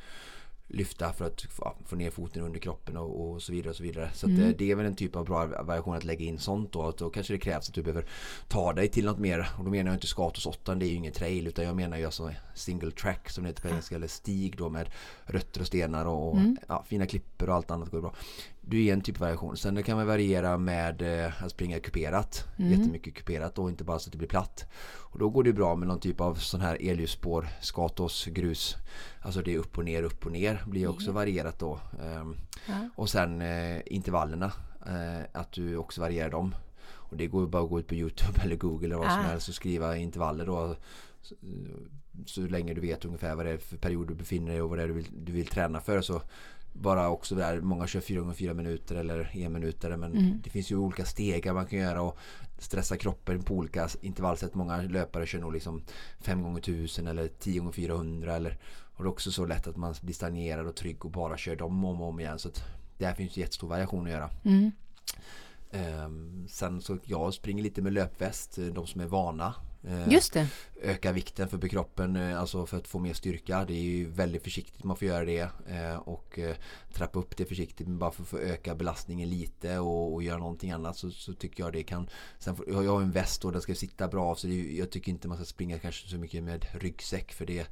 lyfta för att få ner foten under kroppen och, och så vidare. och så vidare. Så mm. det, det är väl en typ av bra variation att lägga in sånt då. Att då kanske det krävs att du behöver ta dig till något mer. Och då menar jag inte Skatos 8, det är ju ingen trail utan jag menar ju alltså single track som det heter på engelska. Eller stig då med rötter och stenar och mm. ja, fina klipper och allt annat går bra. Du är en typ av variation. Sen kan man variera med eh, att springa kuperat. Mm. Jättemycket kuperat och inte bara så att det blir platt. Och då går det bra med någon typ av sån här elljusspår, skatos, grus. Alltså det är upp och ner, upp och ner. Blir också mm. varierat då. Um, ja. Och sen eh, intervallerna. Eh, att du också varierar dem. Och det går bara att gå ut på Youtube eller Google eller vad som ah. helst och skriva intervaller då. Så, så länge du vet ungefär vad det är för period du befinner dig och vad det är du vill, du vill träna för så bara också där, många kör 4 gånger 4 minuter eller 1 minuter men mm. det finns ju olika stegar man kan göra och stressa kroppen på olika intervallsätt. Många löpare kör nog liksom 5 gånger 1000 eller 10 gånger 400 eller och det är också så lätt att man blir stagnerad och trygg och bara kör dem om och om igen så att där finns jättestor variation att göra. Mm. Um, sen så jag springer lite med löpväst, de som är vana Just det. Öka vikten för kroppen, eh, alltså för att få mer styrka. Det är ju väldigt försiktigt man får göra det eh, och trappa upp det försiktigt men bara för att få öka belastningen lite och, och göra någonting annat så, så, tycker jag det kan. Sen får, jag har en väst och den ska sitta bra så det, jag tycker inte man ska springa kanske så mycket med ryggsäck för det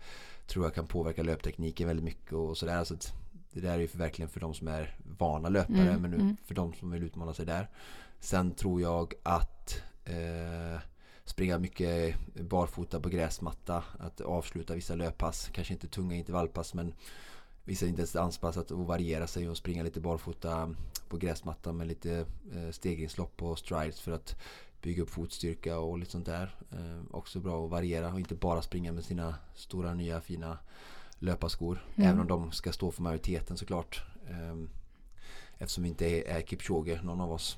tror jag kan påverka löptekniken väldigt mycket och sådär. Så det där är ju verkligen för de som är vana löpare mm, men nu mm. för de som vill utmana sig där. Sen tror jag att eh, springa mycket barfota på gräsmatta, att avsluta vissa löppass, kanske inte tunga intervallpass men vissa distanspass att variera sig och springa lite barfota på gräsmatta med lite eh, stegringslopp och strides för att bygga upp fotstyrka och lite sånt där. Eh, också bra att variera och inte bara springa med sina stora nya fina löparskor. Mm. Även om de ska stå för majoriteten såklart. Eftersom vi inte är, är Kipchoge, någon av oss.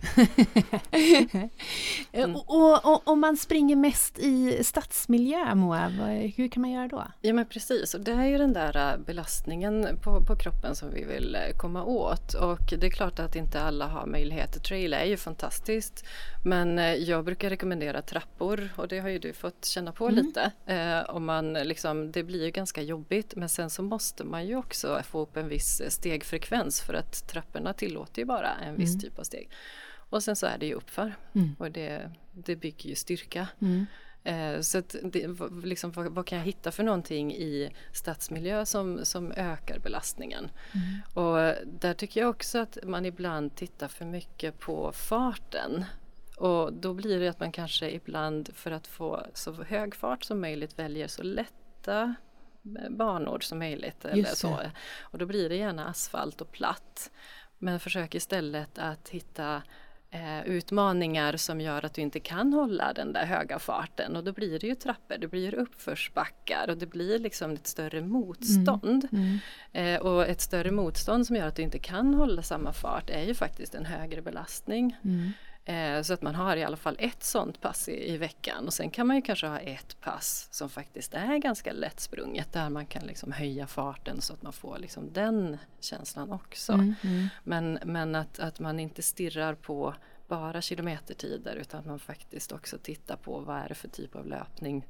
mm. och, och, om man springer mest i stadsmiljö, Moa, hur kan man göra då? Ja men precis, och det är ju den där äh, belastningen på, på kroppen som vi vill äh, komma åt. Och det är klart att inte alla har möjlighet. Trail är ju fantastiskt. Men äh, jag brukar rekommendera trappor och det har ju du fått känna på mm. lite. Eh, om man liksom, det blir ju ganska jobbigt men sen så måste man ju också få upp en viss stegfrekvens för att trapporna till tillåter ju bara en viss mm. typ av steg. Och sen så är det ju uppför mm. och det, det bygger ju styrka. Mm. Eh, så att det, liksom, vad, vad, kan jag hitta för någonting i stadsmiljö som, som ökar belastningen? Mm. Och där tycker jag också att man ibland tittar för mycket på farten. Och då blir det att man kanske ibland för att få så hög fart som möjligt väljer så lätta banor som möjligt. Eller så. Och då blir det gärna asfalt och platt. Men försök istället att hitta eh, utmaningar som gör att du inte kan hålla den där höga farten och då blir det ju trappor, det blir uppförsbackar och det blir liksom ett större motstånd. Mm. Mm. Eh, och ett större motstånd som gör att du inte kan hålla samma fart är ju faktiskt en högre belastning. Mm. Eh, så att man har i alla fall ett sånt pass i, i, veckan och sen kan man ju kanske ha ett pass som faktiskt är ganska lättsprunget där man kan liksom höja farten så att man får liksom den känslan också. Mm, mm. Men, men att, att man inte stirrar på bara kilometertider utan att man faktiskt också tittar på vad är det för typ av löpning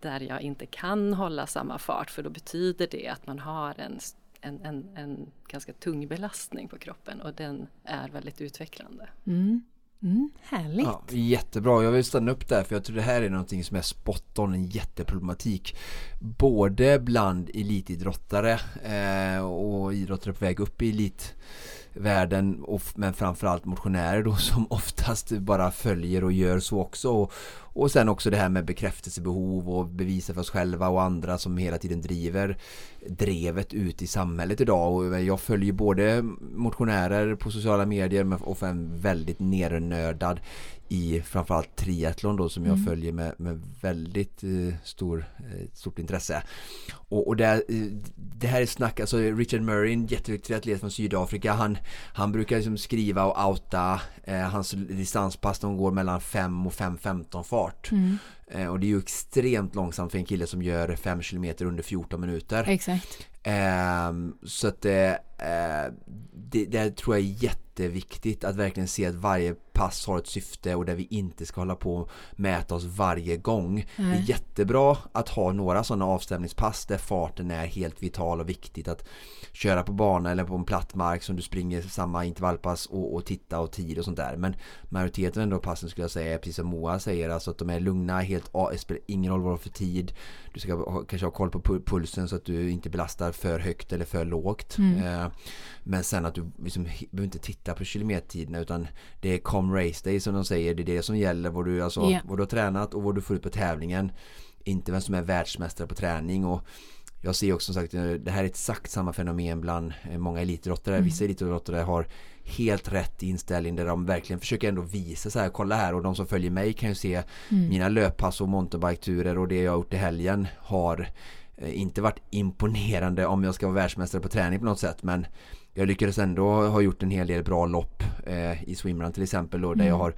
där jag inte kan hålla samma fart för då betyder det att man har en, en, en, en ganska tung belastning på kroppen och den är väldigt utvecklande. Mm. Mm, härligt! Ja, jättebra, jag vill stanna upp där för jag tror det här är någonting som är spot on, en jätteproblematik Både bland elitidrottare eh, och idrottare på väg upp i elit världen men framförallt motionärer då som oftast bara följer och gör så också. Och, och sen också det här med bekräftelsebehov och bevisa för oss själva och andra som hela tiden driver drevet ut i samhället idag. Och jag följer både motionärer på sociala medier och en väldigt nernördad i framförallt triathlon då som jag mm. följer med, med väldigt eh, stor, eh, stort intresse. Och, och det, eh, det här är snack, alltså Richard Murray, en jätteduktig atlet från Sydafrika, han, han brukar liksom skriva och outa eh, hans distanspass, de går mellan 5 och 5.15 fart. Mm. Eh, och det är ju extremt långsamt för en kille som gör 5 km under 14 minuter. Exakt. Eh, så att det, det, det tror jag är jätteviktigt att verkligen se att varje pass har ett syfte och där vi inte ska hålla på och mäta oss varje gång. Mm. Det är jättebra att ha några sådana avstämningspass där farten är helt vital och viktigt att köra på bana eller på en platt mark som du springer samma intervallpass och, och titta och tid och sånt där. Men majoriteten ändå passen skulle jag säga är precis som Moa säger, alltså att de är lugna, helt, det spelar ingen roll vad du för tid. Du ska ha, kanske ha koll på pulsen så att du inte belastar för högt eller för lågt. Mm. Eh, men sen att du liksom, behöver inte titta på kilometertiderna utan det är com race day som de säger. Det är det som gäller vad du, alltså, yeah. vad du har tränat och vad du får ut på tävlingen. Inte vem som är världsmästare på träning och jag ser också som sagt det här är exakt samma fenomen bland eh, många elitidrottare. Mm. Vissa elitidrottare har helt rätt inställning där de verkligen försöker ändå visa så här, kolla här och de som följer mig kan ju se mm. mina löppass och mountainbike-turer och det jag har gjort i helgen har eh, inte varit imponerande om jag ska vara världsmästare på träning på något sätt men jag lyckades ändå ha gjort en hel del bra lopp eh, i swimrun till exempel då, där mm. jag har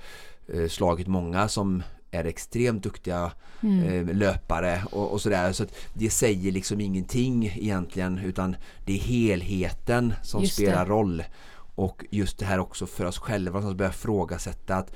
eh, slagit många som är extremt duktiga mm. eh, löpare och, och, sådär så det säger liksom ingenting egentligen utan det är helheten som just spelar det. roll och just det här också för oss själva som börjar frågasätta att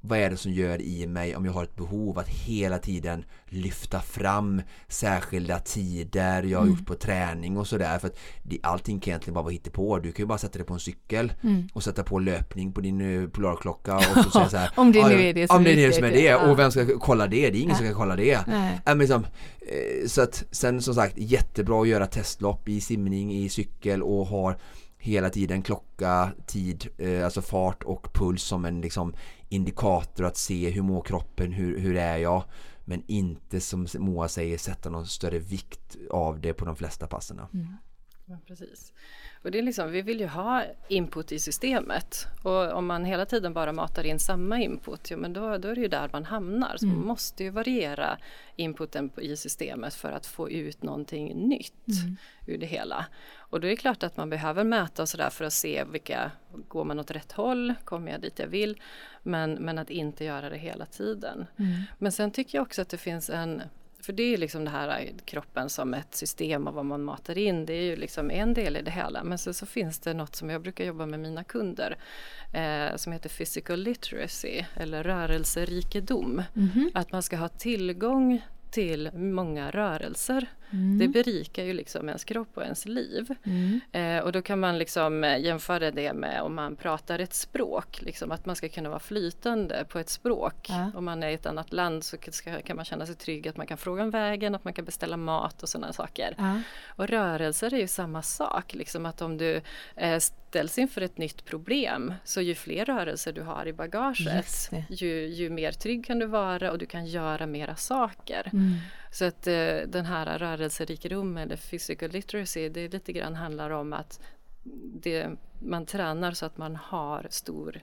vad är det som gör i mig om jag har ett behov att hela tiden lyfta fram särskilda tider jag har mm. gjort på träning och sådär för att det, allting kan egentligen bara vara på. Du kan ju bara sätta dig på en cykel mm. och sätta på löpning på din uh, polarklocka och så säga så här, om det nu är det som, om det är det som är det och vem ska kolla det? Det är ingen som kan kolla det. Äh, liksom, eh, så att sen som sagt jättebra att göra testlopp i simning, i cykel och har hela tiden klocka, tid, eh, alltså fart och puls som en liksom indikator att se hur mår kroppen, hur, hur är jag men inte som Moa säger sätta någon större vikt av det på de flesta passen. Mm. Ja, precis. Och det är liksom, vi vill ju ha input i systemet och om man hela tiden bara matar in samma input, ja, men då, då är det ju där man hamnar. Så mm. man måste ju variera inputen i systemet för att få ut någonting nytt mm. ur det hela. Och då är det klart att man behöver mäta och sådär för att se vilka, går man åt rätt håll, kommer jag dit jag vill? Men, men att inte göra det hela tiden. Mm. Men sen tycker jag också att det finns en för det är liksom det här kroppen som ett system och vad man matar in. Det är ju liksom en del i det hela. Men så, så finns det något som jag brukar jobba med mina kunder eh, som heter physical literacy eller rörelserikedom. Mm -hmm. Att man ska ha tillgång till många rörelser. Mm. Det berikar ju liksom ens kropp och ens liv. Mm. Eh, och då kan man liksom eh, jämföra det med om man pratar ett språk, liksom att man ska kunna vara flytande på ett språk. Ja. Om man är i ett annat land så ska, kan man känna sig trygg att man kan fråga om vägen, att man kan beställa mat och sådana saker. Ja. Och rörelser är ju samma sak, liksom att om du eh, ställs inför ett nytt problem så ju fler rörelser du har i bagaget ju, ju mer trygg kan du vara och du kan göra mera saker. Mm. Så att eh, den här rörelserikedomen eller physical literacy det lite grann handlar om att det, man tränar så att man har stor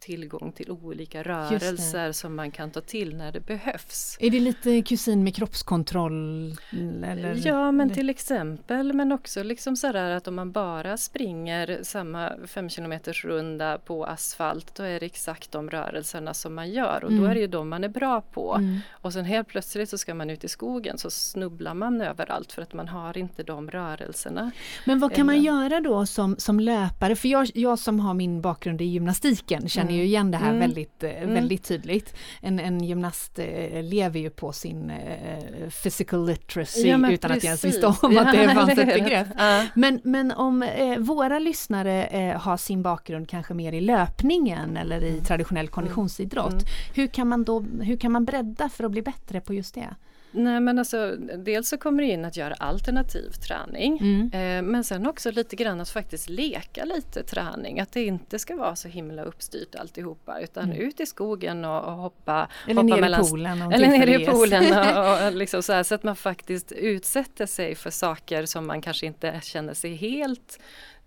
tillgång till olika rörelser som man kan ta till när det behövs. Är det lite kusin med kroppskontroll? Eller? Ja men till exempel men också liksom sådär att om man bara springer samma 5 km runda på asfalt då är det exakt de rörelserna som man gör och mm. då är det ju de man är bra på. Mm. Och sen helt plötsligt så ska man ut i skogen så snubblar man överallt för att man har inte de rörelserna. Men vad kan man göra då som, som löpare? För jag, jag som har min bakgrund i gymnastiken känner känner ju igen det här Mm. väldigt, eh, Mm. väldigt tydligt. En, en gymnast eh, lever ju på sin eh, physical literacy Ja, utan att ens precis. visste om att det fanns ett begrepp. Ja. Men, men om våra lyssnare har sin bakgrund kanske mer i löpningen eller i traditionell konditionsidrott, Mm. hur, kan man då, hur kan man bredda för att bli bättre på just det? Nej men alltså dels så kommer det in att göra alternativ träning Mm. eh, men sen också lite grann att faktiskt leka lite träning. Att det inte ska vara så himla uppstyrt alltihopa utan Mm. ut i skogen och, och hoppa. Eller hoppa ner mellan- i poolen. Eller ner i poolen och, och liksom så, här, så att man faktiskt utsätter sig för saker som man kanske inte känner sig helt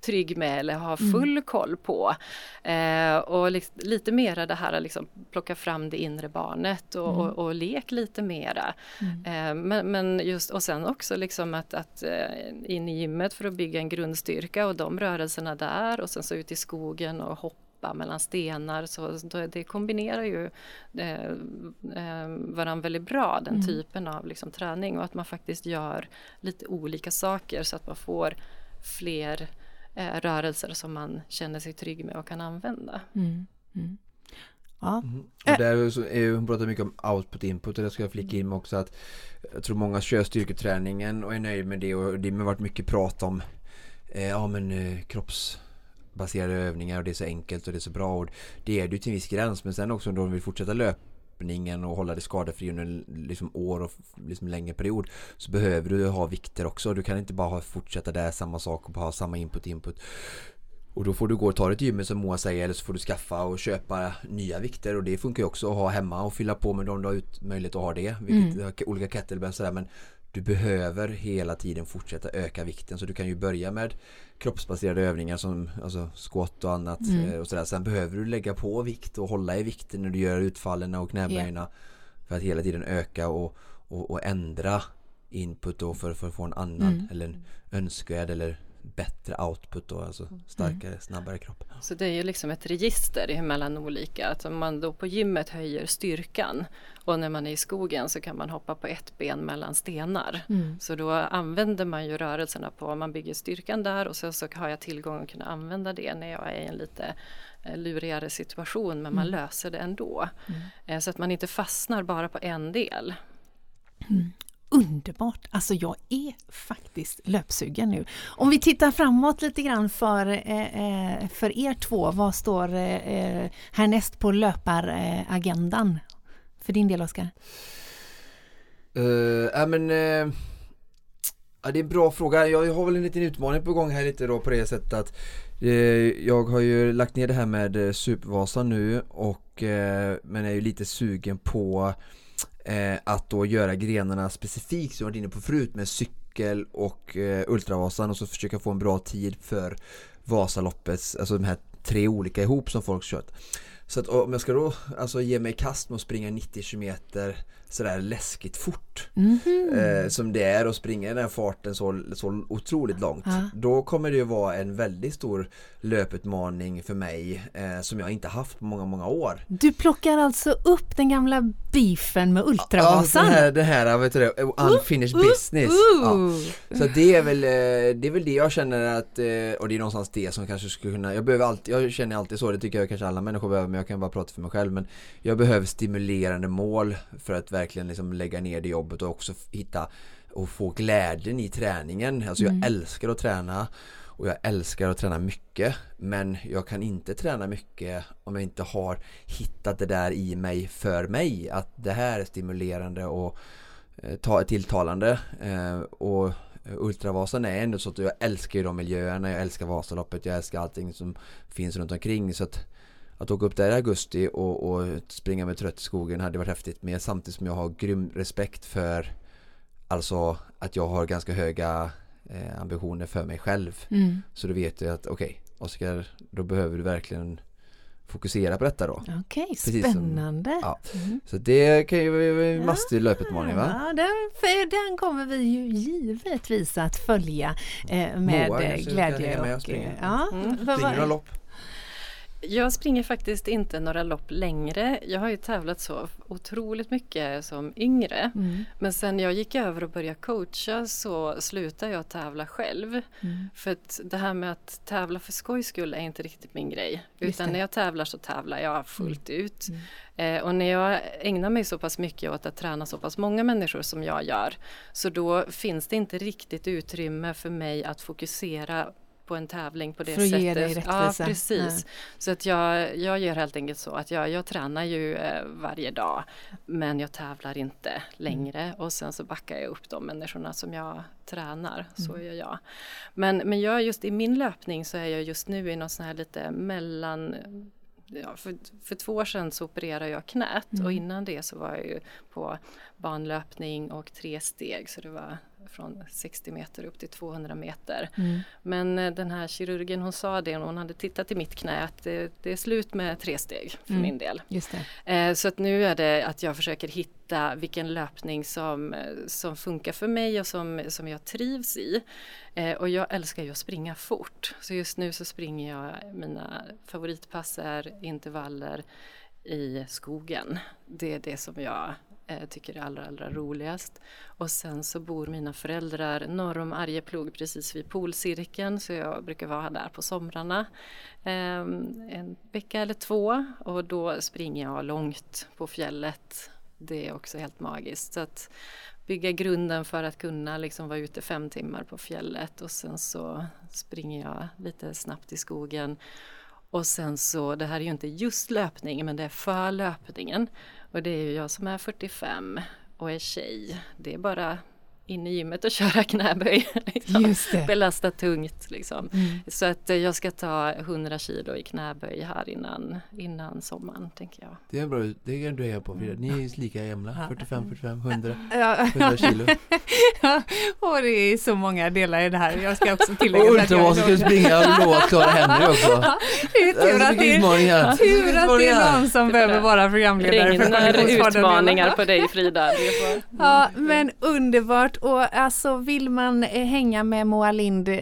trygg med eller har Mm. full koll på. Eh, och li- lite mera det här att liksom plocka fram det inre barnet och, Mm. och, och lek lite mera. Mm. Eh, men, men just och sen också liksom att, att eh, in i gymmet för att bygga en grundstyrka och de rörelserna där och sen så ut i skogen och hoppa mellan stenar så det kombinerar ju eh, eh, varandra väldigt bra den Mm. typen av liksom, träning och att man faktiskt gör lite olika saker så att man får fler eh, rörelser som man känner sig trygg med och kan använda. Mm. Mm. Ja. Mm. Och där så är ju, hon pratar mycket om output input och det ska jag flika in med också att jag tror många kör styrketräningen och är nöjd med det och det har varit mycket prat om eh, ja men eh, kroppsbaserade övningar och det är så enkelt och det är så bra och det är det ju till en viss gräns men sen också om de vill fortsätta löpningen och hålla det skadefri under liksom år och liksom längre period så behöver du ha vikter också. Du kan inte bara fortsätta där samma sak och bara ha samma input input och då får du gå och ta dig till gymmet som Moa säger eller så får du skaffa och köpa nya vikter och det funkar ju också att ha hemma och fylla på med dem du har ut möjlighet att ha det. Vilket, Mm. Olika kettlebells sådär men du behöver hela tiden fortsätta öka vikten så du kan ju börja med kroppsbaserade övningar som alltså squat och annat Mm. eh, och sådär. Sen behöver du lägga på vikt och hålla i vikten när du gör utfallen och knäböjarna för att hela tiden öka och, och, och ändra input då för, för att få en annan Mm. eller en önskvärd eller bättre output då, alltså starkare, snabbare kropp. Så det är ju liksom ett register mellan olika. Att om man då på gymmet höjer styrkan och när man är i skogen så kan man hoppa på ett ben mellan stenar. Mm. Så då använder man ju rörelserna på, man bygger styrkan där och så, så har jag tillgång att kunna använda det när jag är i en lite eh, lurigare situation men man Mm. löser det ändå. Mm. Eh, Så att man inte fastnar bara på en del. Underbart! Alltså jag är faktiskt löpsugen nu. Om vi tittar framåt lite grann för, eh, eh för er två, vad står eh, eh, härnäst på löparagendan? För din del Oskar? Uh, ja men uh, ja, det är en bra fråga. Jag har väl en liten utmaning på gång här lite då på det sättet att jag har ju lagt ner det här med Supervasan nu och men är ju lite sugen på eh, att då göra grenarna specifikt som jag varit inne på förut med cykel och eh, Ultravasan och så försöka få en bra tid för Vasaloppets, alltså de här tre olika ihop som folk kört. Så att om jag ska då alltså ge mig i kast med att springa 90 km sådär läskigt fort Mhm. eh, som det är att springa i den här farten så, så otroligt långt. Ja. Då kommer det ju vara en väldigt stor löputmaning för mig eh, som jag inte haft på många, många år. Du plockar alltså upp den gamla beefen med Ja, Ultravasan? den här, den här vet du det, unfinished Uh, business. Ja. Ooh. Så det är väl eh, det är väl det jag känner att eh, och det är någonstans det som kanske skulle kunna Jag behöver alltid, jag känner alltid så, det tycker jag kanske alla människor behöver men jag kan bara prata för mig själv men Jag behöver stimulerande mål för att verkligen liksom lägga ner det jobbet och också hitta och få glädjen i träningen. Alltså jag Mm. älskar att träna och jag älskar att träna mycket. Men jag kan inte träna mycket om jag inte har hittat det där i mig för mig. Att det här är stimulerande och eh, ta, tilltalande. Eh, och Ultravasan är ändå så att jag älskar ju de miljöerna, jag älskar Vasaloppet, jag älskar allting som finns runt omkring. Så att att åka upp där i augusti och, och springa med trött i skogen hade varit häftigt men samtidigt som jag har grym respekt för Alltså att jag har ganska höga eh, ambitioner för mig själv Mm. Så då vet jag att okej Oskar, då behöver du verkligen fokusera på detta då Okej, som- spännande. ja. Mm. Så det kan ju vara en mastig löputmaning va? Ja, den, för den kommer vi ju givetvis att följa eh, med Moa glädje. hänga med och Och, ja, Mm. Springer du några lopp? Jag springer faktiskt inte några lopp längre. Jag har ju tävlat så otroligt mycket som yngre. Mm. Men sen jag gick över och började coacha så slutade jag tävla själv. Mm. För att det här med att tävla för skojs skull är inte riktigt min grej. Utan när jag tävlar så tävlar jag fullt mm. ut. Mm. Eh, och när jag ägnar mig så pass mycket åt att träna så pass många människor som jag gör så då finns det inte riktigt utrymme för mig att fokusera på en tävling på det för att sättet. Ge dig rättvisa. Ja, precis. Nej. Så att jag, jag gör helt enkelt så att jag, jag tränar ju eh, varje dag men jag tävlar inte längre mm. och sen så backar jag upp de människorna som jag tränar. Så mm. gör jag. Men, men jag just i min löpning så är jag just nu i någon sån här lite mellan ja, för, för två år sedan så opererade jag knät mm. och innan det så var jag ju på banlöpning och tre steg så det var från 60 meter upp till 200 meter. Mm. Men eh, den här kirurgen hon sa det hon hade tittat i mitt knä att det, det är slut med tre steg för mm. min del. Eh, så att nu är det att jag försöker hitta vilken löpning som, eh, som funkar för mig och som, som jag trivs i. Eh, och jag älskar ju att springa fort. Så just nu så springer jag, mina favoritpass är intervaller i skogen. Det är det som jag eh, tycker är allra, allra roligast. Och sen så bor mina föräldrar norr om Arjeplog precis vid polcirkeln så jag brukar vara där på somrarna eh, en vecka eller två och då springer jag långt på fjället. Det är också helt magiskt. Så att bygga grunden för att kunna liksom vara ute fem timmar på fjället och sen så springer jag lite snabbt i skogen och sen så, det här är ju inte just löpning men det är för löpningen. Och det är ju jag som är 45 och är tjej. Det är bara in i gymmet och köra knäböj. Liksom. Belasta tungt liksom. Mm. Så att eh, jag ska ta 100 kilo i knäböj här innan, innan sommaren tänker jag. Det är bra, det kan du heja på Frida. Ni är lika gamla, 45, 45, 100, 100 kilo. och det är så många delar i det här. Jag ska också tillägga och ultravasen ska springa och lova Clara Henry också. det är tur att det är, tur att det är någon som behöver vara programledare. Regnar utmaningar på dig Frida. Ja, men underbart Såklart och alltså vill man eh, hänga med Moa Lind eh,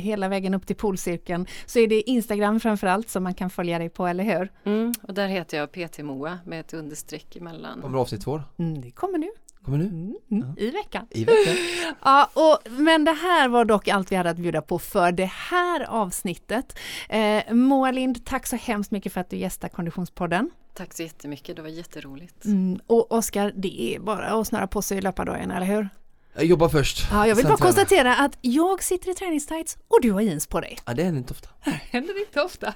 hela vägen upp till polcirkeln så är det Instagram framförallt som man kan följa dig på, eller hur? Mm, och där heter jag PT Moa med ett understreck emellan. Kommer avsnitt två mm, Det kommer nu. Kommer nu? Mm, mm, ja. I veckan. I veckan. ja, och, men det här var dock allt vi hade att bjuda på för det här avsnittet. Eh, Moa Lind, tack så hemskt mycket för att du gästar Konditionspodden. Tack så jättemycket, det var jätteroligt. Mm, och Oskar, det är bara att snöra på sig löpardagen, eller hur? Jag jobbar först. Ja, jag vill bara konstatera att jag sitter i träningstights och du har jeans på dig. Ja, det händer inte ofta. Det händer inte ofta.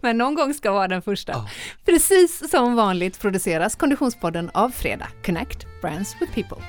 Men någon gång ska vara den första. Ja. Precis som vanligt produceras Konditionspodden av Fredag. Connect Brands with People.